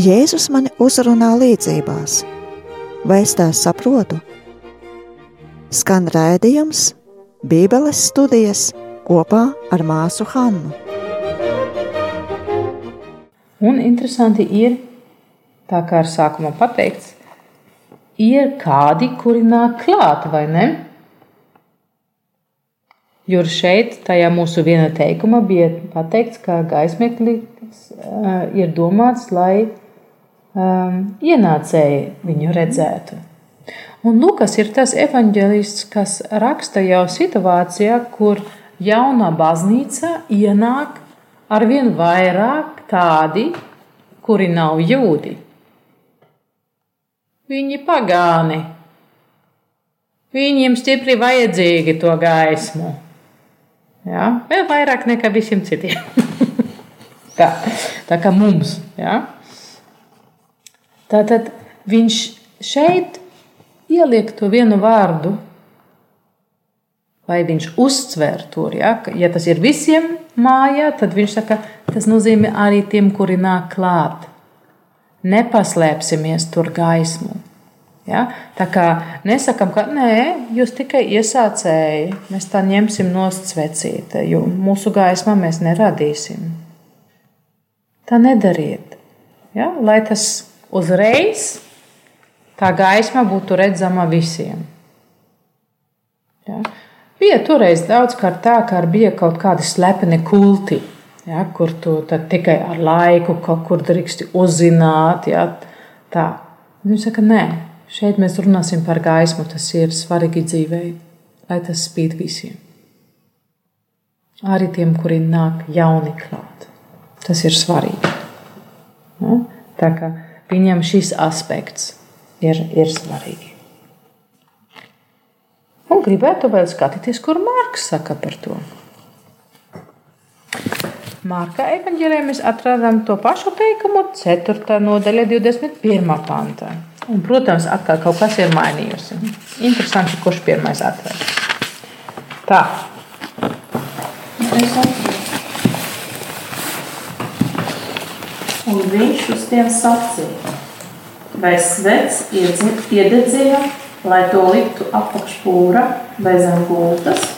Jēzus mani uzrunā līdzībās, vai es tās saprotu? Skan raidījums, Bībeles studijas kopā ar māsu Hannu. Un interesanti ir, tā kā ir sākumā pateikts, ir kādi, kuri nāk klāt, vai ne? Jo šeit, tajā mūsu viena teikuma, bija pateikts, ka gaismeklis uh, ir domāts, lai um, ienācēji viņu redzētu. Un Lukas ir tas evanģēlists, kas raksta jau situācijā, kur jaunā baznīca ienāk ar vien vairāk tādi, kuri nav jūdi. Viņi pagāni. Viņiem stipri vajadzīgi to gaismu. Ja? Vēl vairāk nekā visiem citiem. tā, tā kā mums. Ja? Tātad viņš šeit ieliek to vienu vārdu, vai viņš uztver to. Ja? ja tas ir visiem mājā, tad viņš saka, tas nozīmē arī tiem, kuri nāk klāt nepaslēpsimies tur gaismu. Ja? Tā kā nesakām, ka nē, jūs tikai iesācēji, mēs tā ņemsim nost svecīti, jo mūsu gaismā mēs neradīsim. Tā nedariet. Ja? Lai tas uzreiz tā gaisma būtu redzama visiem. Ja? Bija toreiz daudzkārt tā, ka bija kaut kādi slepeni kulti ja, kur tu tikai ar laiku kaut kur drīksti uzzināt. Ja, tā. Viņš saka, nē, šeit mēs runāsim par gaismu, tas ir svarīgi dzīvei, lai tas spīd visiem. Arī tiem, kuri nāk jauni klāt. Tas ir svarīgi. Ja? Tā kā viņam šis aspekts ir, ir svarīgi. Un gribētu vēl skatīties, kur Mārks saka par to. Marka evanģēlijā mēs atradām to pašu teikumu 4. nodaļa, 21. pantā. Un, protams, atkal kaut kas ir mainījusi. Interesanti, kurš pirmais atver. Tā. Un viņš uz tiem sacīja, vai svets iededzīja, lai to liktu apakšpūra vai zem gultas,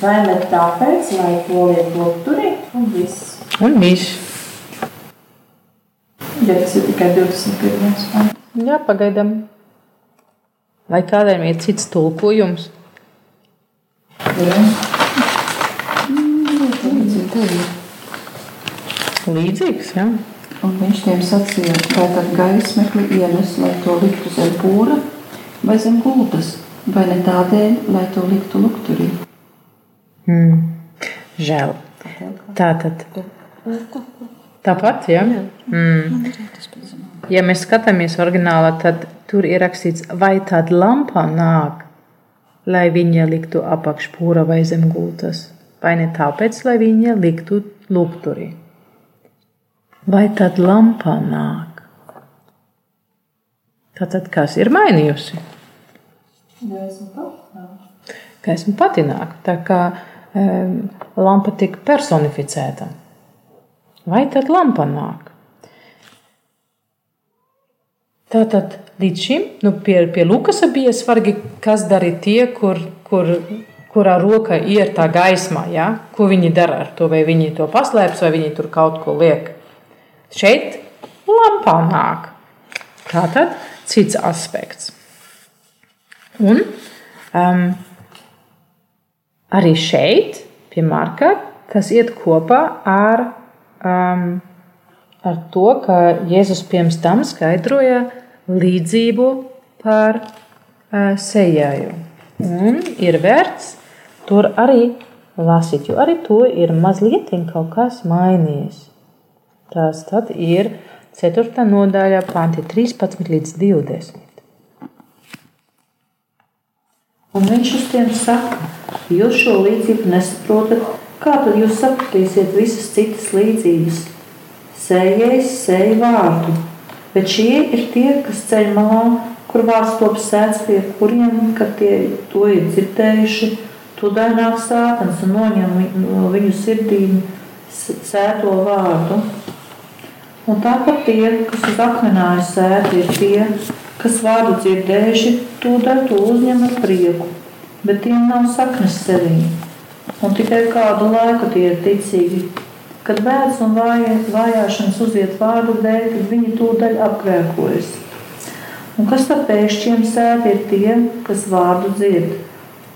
Vai ne tāpēc, lai to liek lukturī un viss? Un viss. Ja tas ir tikai 21. pants. Jā, pagaidām. Vai kādam ir cits tulkojums? Jā. Līdzīgs, jā. Un viņš tiem sacīja, vai tad gaismekli ienes, lai to liktu zem pūra vai zem gultas, vai ne tādēļ, lai to liktu lukturī. Mm. Žēl. Tā tad. Tāpat, ja? Mm. Ja mēs skatāmies oriģinālā, tad tur ir rakstīts, vai tāda lampa nāk, lai viņa liktu apakšpūra vai zem gultas, vai ne tāpēc, lai viņa liktu lukturī. Vai tāda lampa nāk? Tātad kas ir mainījusi? Gaisma pati nāk. Tā kā lampa tika personificēta. Vai tad lampa nāk? Tātad līdz šim nu, pie, pie Lukasa bija svarīgi, kas darīja tie, kur, kur, kurā roka ir tā gaisma. Ja? Ko viņi dara ar to? Vai viņi to paslēpj, vai viņi tur kaut ko liek. Šeit lampā nāk. Tātad cits aspekts. Un um, arī šeit, pie Marka, tas iet kopā ar, um, ar to, ka Jēzus pirms tam skaidroja līdzību par uh, sejēju. Un ir vērts tur arī lasīt, jo arī to ir mazliet kaut kas mainījies. Tas tad ir 4. nodaļā, panti 13 līdz 20. Un viņš uz tiem saka, jūs šo līdzību nesaprotat, kā tad jūs sapratīsiet visas citas līdzības? Sējais sēja vārdu, bet šie ir tie, kas ceļ malā, kur vārds top sēdz pie kuriem, kad tie to ir dzirdējuši, to daināk sātans un noņem no viņu sirdīm sēto vārdu. Un tāpat tie, kas uz akmenāja sēta, ir tie, kas vārdu dzirdējuši, tūdaļ to uzņem ar prieku, bet tiem nav saknes sevī. Un tikai kādu laiku tie ir ticīgi. Kad bēdas un vājā, vājāšanas uziet vārdu dēļ, tad viņi tūdaļ apgrēkojas. Un kas tad pēkšņiem sēta ir tie, kas vārdu dzird?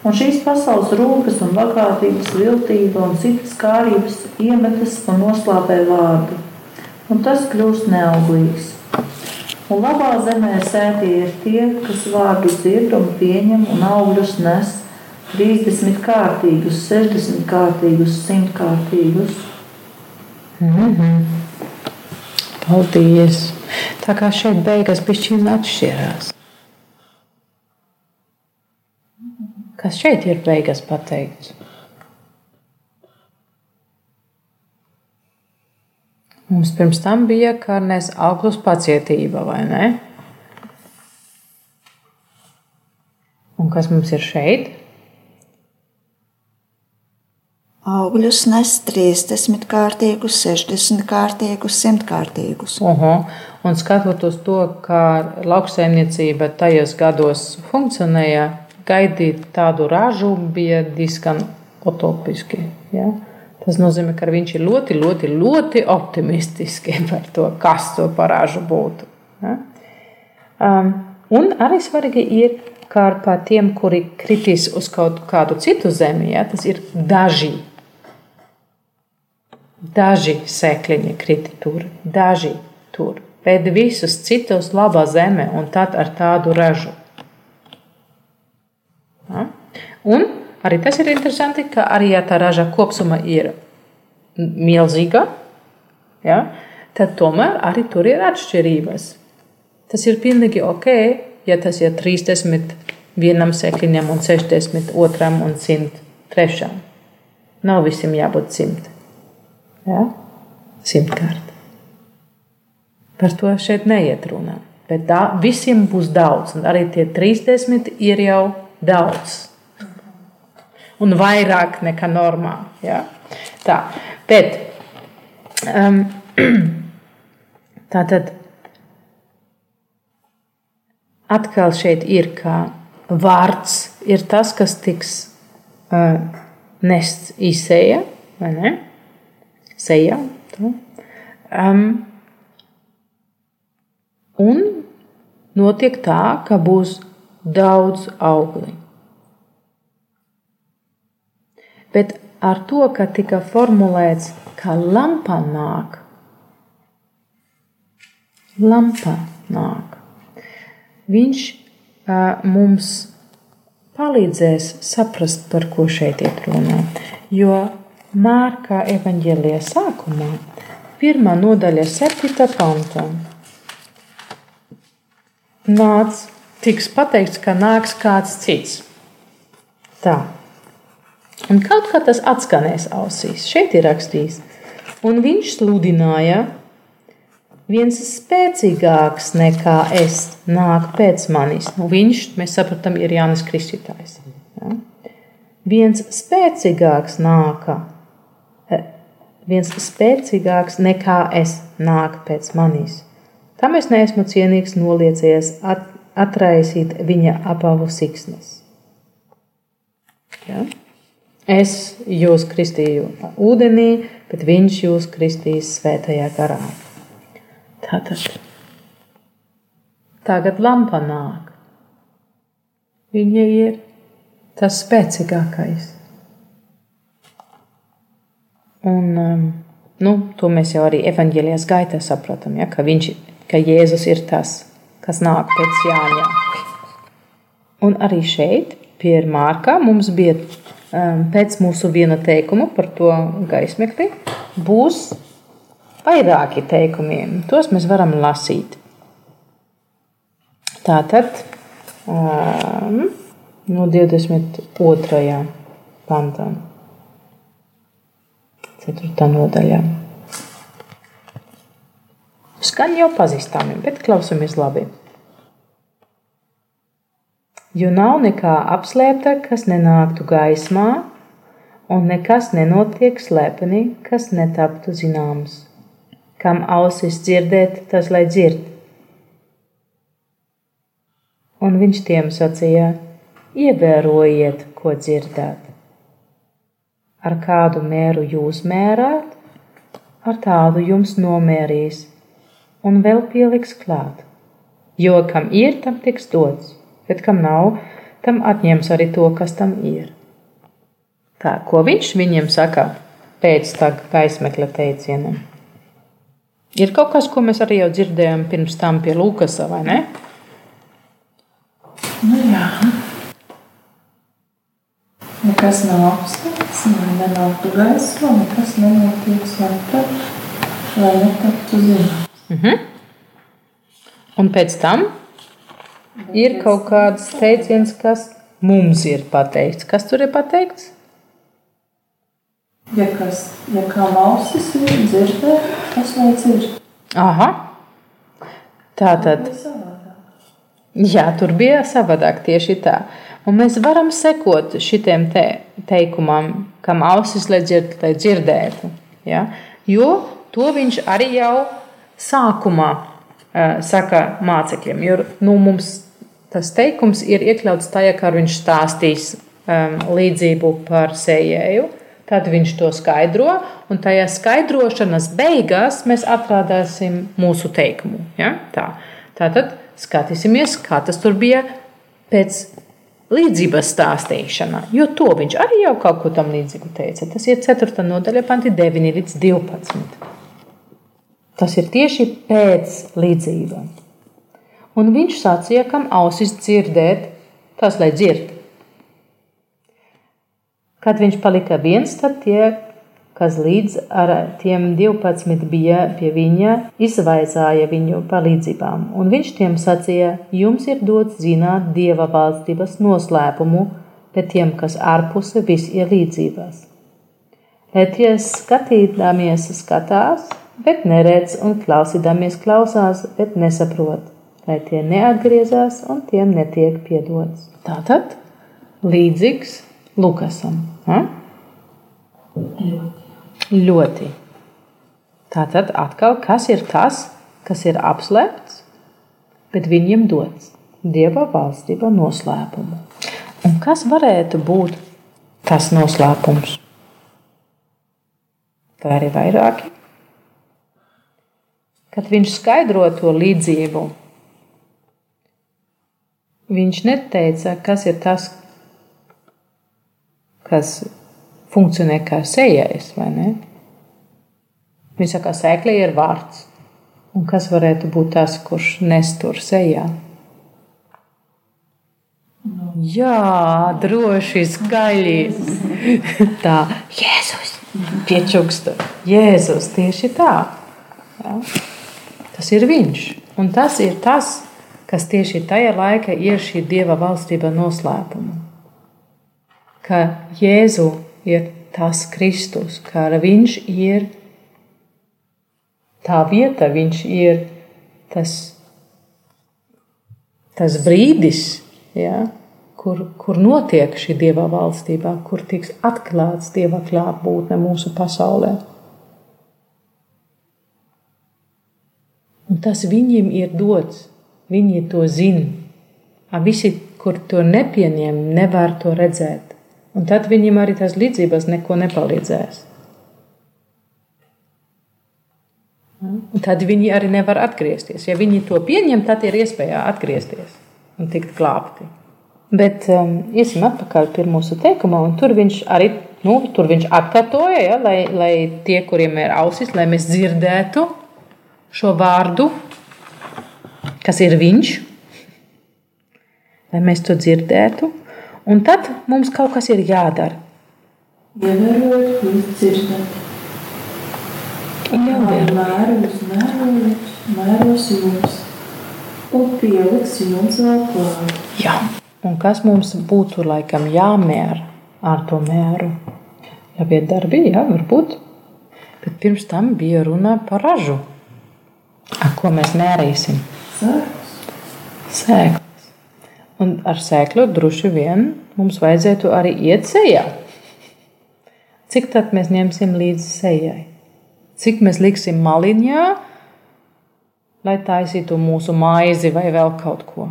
Un šīs pasaules rūpes un bagātības, viltība un citas kārības iemetas un noslāpē vārdu, un tas kļūst neauglīgs. Un labā zemē sētie ir tie, kas vārdu dzird un pieņem un augļus nes 30 kārtīgus, 60 kārtīgus, 100 kārtīgus. Mm -hmm. Paldies! Tā kā šeit beigas pišķiņa atšķirās. Kas šeit ir beigas pateikts? Mums pirms tam bija karnēs augļus pacietība, vai ne? Un kas mums ir šeit? Augļus nes 30 kārtīgus, 60 kārtīgus, 100 kārtīgus. Uh -huh. Un skatoties to, kā lauksaimniecība tajos gados funkcionēja, gaidīt tādu ražu bija diezgan utopiski. Ja? Tas nozīmē, ka viņš ir ļoti, ļoti, ļoti optimistiski par to, kas to parāžu būtu. Ja? Um, un arī svarīgi ir, kā par tiem, kuri kritīs uz kaut kādu citu zemi, ja? tas ir daži. Daži sēkliņi krita tur, daži tur, bet visus citus labā zeme un tad ar tādu ražu. Ja? Un arī tas ir interesanti, ka arī ja tā raža kopsuma ir milzīga, ja, tad tomēr arī tur ir atšķirības. Tas ir pilnīgi ok, ja tas ir 30 vienam sēkliņam un 60 otram un 100 trešam. Nav visiem jābūt 100. Ja? Simtkārt. Par to šeit neiet runa. Bet tā, visiem būs daudz, un arī tie 30 ir jau daudz. Un vairāk nekā normāli. Ja? Tā, bet um, tā tad atkal šeit ir, ka vārds ir tas, kas tiks uh, nests izsēja, vai ne? Sejā. Tā. Um, un notiek tā, ka būs daudz augļu. Bet ar to, ka tika formulēts, ka lampa nāk, lampa nāk, viņš uh, mums palīdzēs saprast, par ko šeit ir runa. Jo Mārkā evanģēlijā sākumā, pirmā nodaļa, septītā pantā, nāca tiks pateikts, ka nāks kāds cits. Tā. Un kaut kā tas atskanēs ausīs. Šeit ir rakstīts, un viņš sludināja, viens spēcīgāks nekā es nāk pēc manis. Nu, viņš, mēs saprotam, ir Jānis Kristītājs. Ja? Viens spēcīgāks nāka, e, viens spēcīgāks nekā es nāk pēc manis. Tam es neesmu cienīgs noliecies at, atraisīt viņa apavu siksnas. Ja? Es jūs kristīju ūdenī, bet viņš jūs kristīs svētajā garā. Tātad tagad lampa nāk. Viņa ir tas spēcīgākais. Un, um, nu, to mēs jau arī evanģēlijas gaitā saprotam, ja, ka, viņš, ka Jēzus ir tas, kas nāk pēc Jāņa. Un arī šeit, pie Mārka, mums bija um, pēc mūsu viena teikuma par to gaismekli, būs vairāki teikumi. Tos mēs varam lasīt. Tātad um, no 22. pantā, 4. nodaļā. Skan jau pazīstami, bet klausamies labi. Jo nav nekā apslēpta, kas nenāktu gaismā, un nekas nenotiek slēpenī, kas netaptu zināms. Kam ausis dzirdēt, tas lai dzird. Un viņš tiem sacīja: Ievērojiet, ko dzirdēt. Ar kādu mēru jūs mērāt, ar tādu jums nomērīs, un vēl pieliks klāt. Jo kam ir, tam tiks dots, bet kam nav, tam atņems arī to, kas tam ir. Tā, ko viņš viņiem saka pēc tam gaismekļa teicienam? Ir kaut kas, ko mēs arī jau dzirdējām pirms tam pie Lūkasa, vai ne? Nu, jā. Nekas nav apstāts, lai nenāktu gaisma, nekas nenotiek slēpts, lai netaptu zināms. Mm -hmm. Un pēc tam ir kaut kāds teiciens, kas mums ir pateikts. Kas tur ir pateikts? Ja, kas, ja kā ausis ir dzirdēt, tas lai dzird. Aha. Tā tad. Jā, tur bija savādāk tieši tā. Un mēs varam sekot šitiem te teikumam, kam ausis lai dzird, lai dzirdētu. Ja? Jo to viņš arī jau sākumā uh, saka mācekļiem. Jo nu, mums tas teikums ir iekļauts tajā, kā viņš stāstīs um, līdzību par sējēju. Tad viņš to skaidro, un tajā skaidrošanas beigās mēs atrādāsim mūsu teikumu. Ja? Tā. Tātad skatīsimies, kā tas tur bija pēc līdzības stāstīšana, jo to viņš arī jau kaut ko tam līdzīgu teica. Tas ir 4. nodaļa, panti 9 līdz 12. Tas ir tieši pēc līdzībām. Un viņš sacīja, kam ausis dzirdēt, tas lai dzird. Kad viņš palika viens, tad tie kas līdz ar tiem 12 bija pie viņa, izvaicāja viņu palīdzībām, un viņš tiem sacīja: Jums ir dots zināt dieva valstības noslēpumu, bet tiem, kas ārpuse visielīdzībās. Lai tie skatīdamies skatās, bet neredz, un klausīdamies klausās, bet nesaprot, lai tie neatgriezās un tiem netiek piedots. Tātad līdzīgs Lukasam. Ha? Ļoti. Ļoti. Tātad atkal, kas ir tas, kas ir apslēpts, bet viņiem dots Dieva valstība noslēpumu. Un kas varētu būt tas noslēpums? Vai arī vairāki? Kad viņš skaidro to līdzību, viņš neteica, kas ir tas, kas funkcionē kā sējais, vai ne? Viņš saka, sēkļa ir vārds. Un kas varētu būt tas, kurš nestur sejā? Jā, droši, skaļi. tā, Jēzus, piečuksta. Jēzus, tieši tā. Jā. Tas ir viņš. Un tas ir tas, kas tieši tajā laikā ir šī Dieva valstība noslēpuma. Ka Jēzu ir tas Kristus, kā viņš ir tā vieta, viņš ir tas, tas brīdis, ja, kur, kur notiek šī dieva valstībā, kur tiks atklāts dieva klātbūtne mūsu pasaulē. Un tas viņiem ir dots, viņi to zina. Visi, kur to nepieņem, nevar to redzēt. Un tad viņam arī tās līdzības neko nepalīdzēs. Un tad viņi arī nevar atgriezties. Ja viņi to pieņem, tad ir iespēja atgriezties un tikt glābti. Bet um, iesim atpakaļ pie mūsu teikuma, un tur viņš arī nu, tur viņš atkārtoja, ja, lai, lai tie, kuriem ir ausis, lai mēs dzirdētu šo vārdu, kas ir viņš, lai mēs to dzirdētu. Un tad mums kaut kas ir jādara. Ievērojot, jūs dzirdat. Ievēro. Mēru uz mērojot, mēros jums. Un pieliks jums vēl klāt. Jā. Un kas mums būtu laikam jāmēra ar to mēru? Jā, bija darbi, jā, varbūt. Bet pirms tam bija runa par ražu. Ar ko mēs mērīsim? Sēks. Sēklas. Un ar sēklu droši vien mums vajadzētu arī iet sejā. cik tad mēs ņemsim līdzi sejai? Cik mēs liksim maliņā, lai taisītu mūsu maizi vai vēl kaut ko?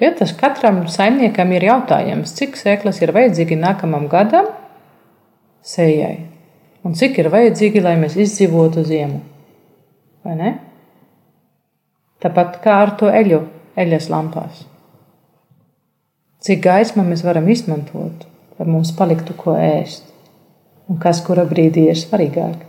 Ja tas katram saimniekam ir jautājums, cik sēklas ir vajadzīgi nākamam gadam sejai, un cik ir vajadzīgi, lai mēs izdzīvotu ziemu. Vai ne? Tāpat kā ar to eļu, eļas lampās. Cik gaisma mēs varam izmantot, lai mums paliktu ko ēst, un kas kura brīdī ir svarīgāk.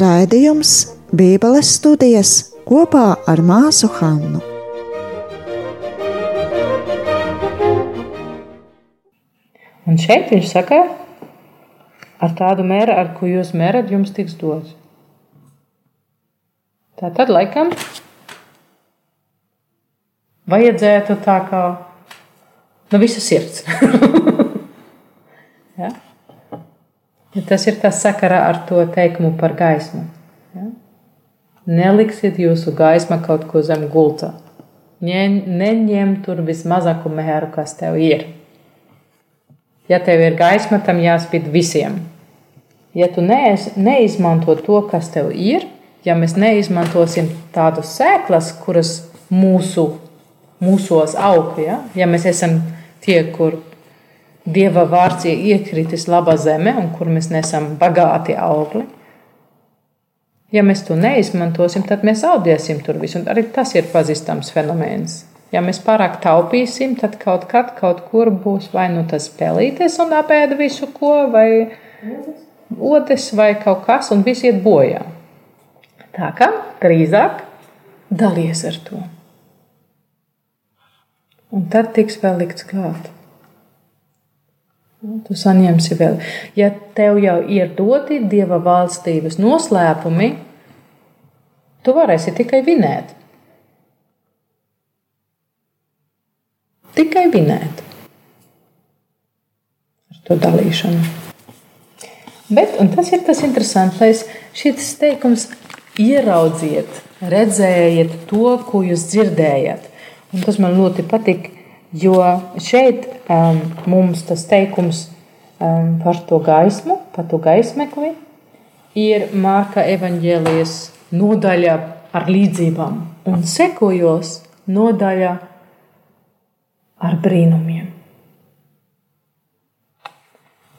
Raidījums Bībeles studijas kopā ar māsu Hannu. Un šeit viņš saka, ar tādu mēru, ar ko jūs mērat, jums tiks dots. Tā tad laikam vajadzētu tā kā no visas sirds. ja? Ja tas ir tas sakarā ar to teikumu par gaismu. Ja? Neliksiet jūsu gaisma kaut ko zem gulta. Neņem tur vismazāko mēru, kas tev ir. Ja tev ir gaisma, tam jāspīd visiem. Ja tu neiz, neizmanto to, kas tev ir, ja mēs neizmantosim tādas sēklas, kuras mūsu, mūsos aug, ja? ja mēs esam tie, kur Dieva vārds ir iekritis labā zeme un kur mēs nesam bagāti augli, ja mēs to neizmantosim, tad mēs zaudēsim tur visu. Arī tas ir pazīstams fenomens. Ja mēs pārāk taupīsim, tad kaut kad kaut kur būs vai nu tas pelītes un apēda visu ko, vai odes vai kaut kas, un viss iet bojā. Tā kā drīzāk dalies ar to. Un tad tiks vēl likts klāt. Tu saņemsi vēl. Ja tev jau ir doti dieva valstības noslēpumi, tu varēsi tikai vinēt. Tikai vinēt ar to dalīšanu. Bet, un tas ir tas interesantais, šis teikums ieraudziet, redzējiet to, ko jūs dzirdējat. Un tas man ļoti patīk, jo šeit um, mums tas teikums um, par to gaismu, par to gaismekli, ir Mārka evaņģēlijas nodaļa ar līdzībām un sekojos nodaļa ar brīnumiem.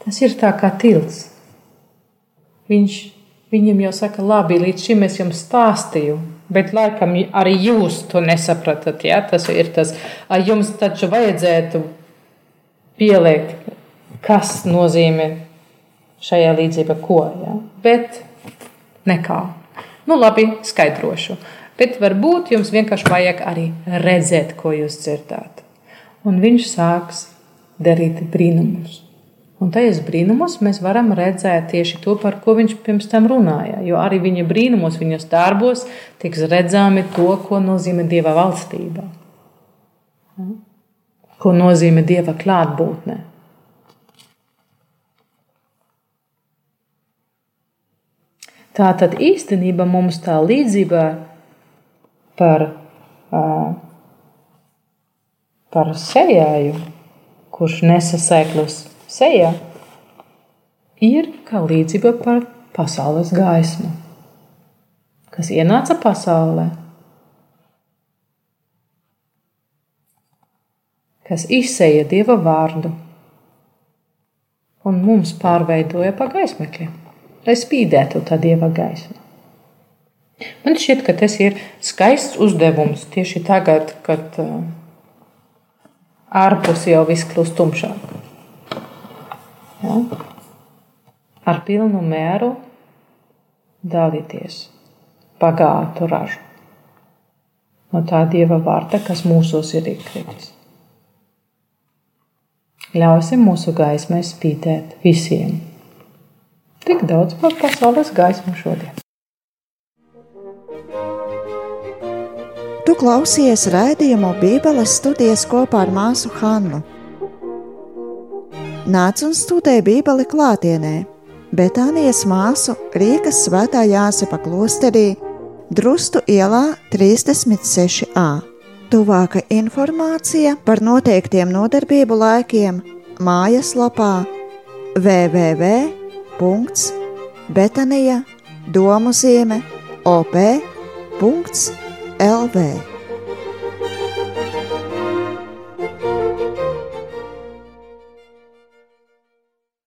Tas ir tā kā tilts. Viņš viņam jau saka, labi, līdz šim es jums stāstīju, bet laikam arī jūs to nesapratat. Ja? Tas ir tas, jums taču vajadzētu pielikt, kas nozīmē šajā līdzība ko. Ja? Bet nekā. Nu, labi, skaidrošu. Bet varbūt jums vienkārši vajag arī redzēt, ko jūs dzirdāt un viņš sāks darīt brīnumus. Un tajos brīnumos mēs varam redzēt tieši to, par ko viņš pirms tam runāja. Jo arī viņa brīnumos, viņas darbos tiks redzami to, ko nozīmē dieva valstība. Ko nozīmē dieva klātbūtne. Tā tad īstenībā mums tā līdzība par par sejēju, kurš nesa sēklas sejā, ir kā līdzība par pasaules gaismu. kas ienāca pasaulē, kas izsēja dieva vārdu un mums pārveidoja pa gaismekļiem, lai spīdētu tā dieva gaisma. Man šķiet, ka tas ir skaists uzdevums tieši tagad, kad uh, ārpus jau viss kļūst tumšāk. Ja? Ar pilnu mēru dalīties bagātu ražu no tā dieva vārta, kas mūsos ir iekritis. Ļausim mūsu gaismai spīdēt visiem. Tik daudz par pasaules gaismu šodien. Tu klausies raidījumu Bībeles studijas kopā ar māsu Hannu. Nāc un studē Bībeli klātienē, Betānijas māsu Rīgas svētā Jāsepa klosterī, Drustu ielā 36a. Tuvāka informācija par noteiktiem nodarbību laikiem mājaslapā www.betanija domu zīme op.lv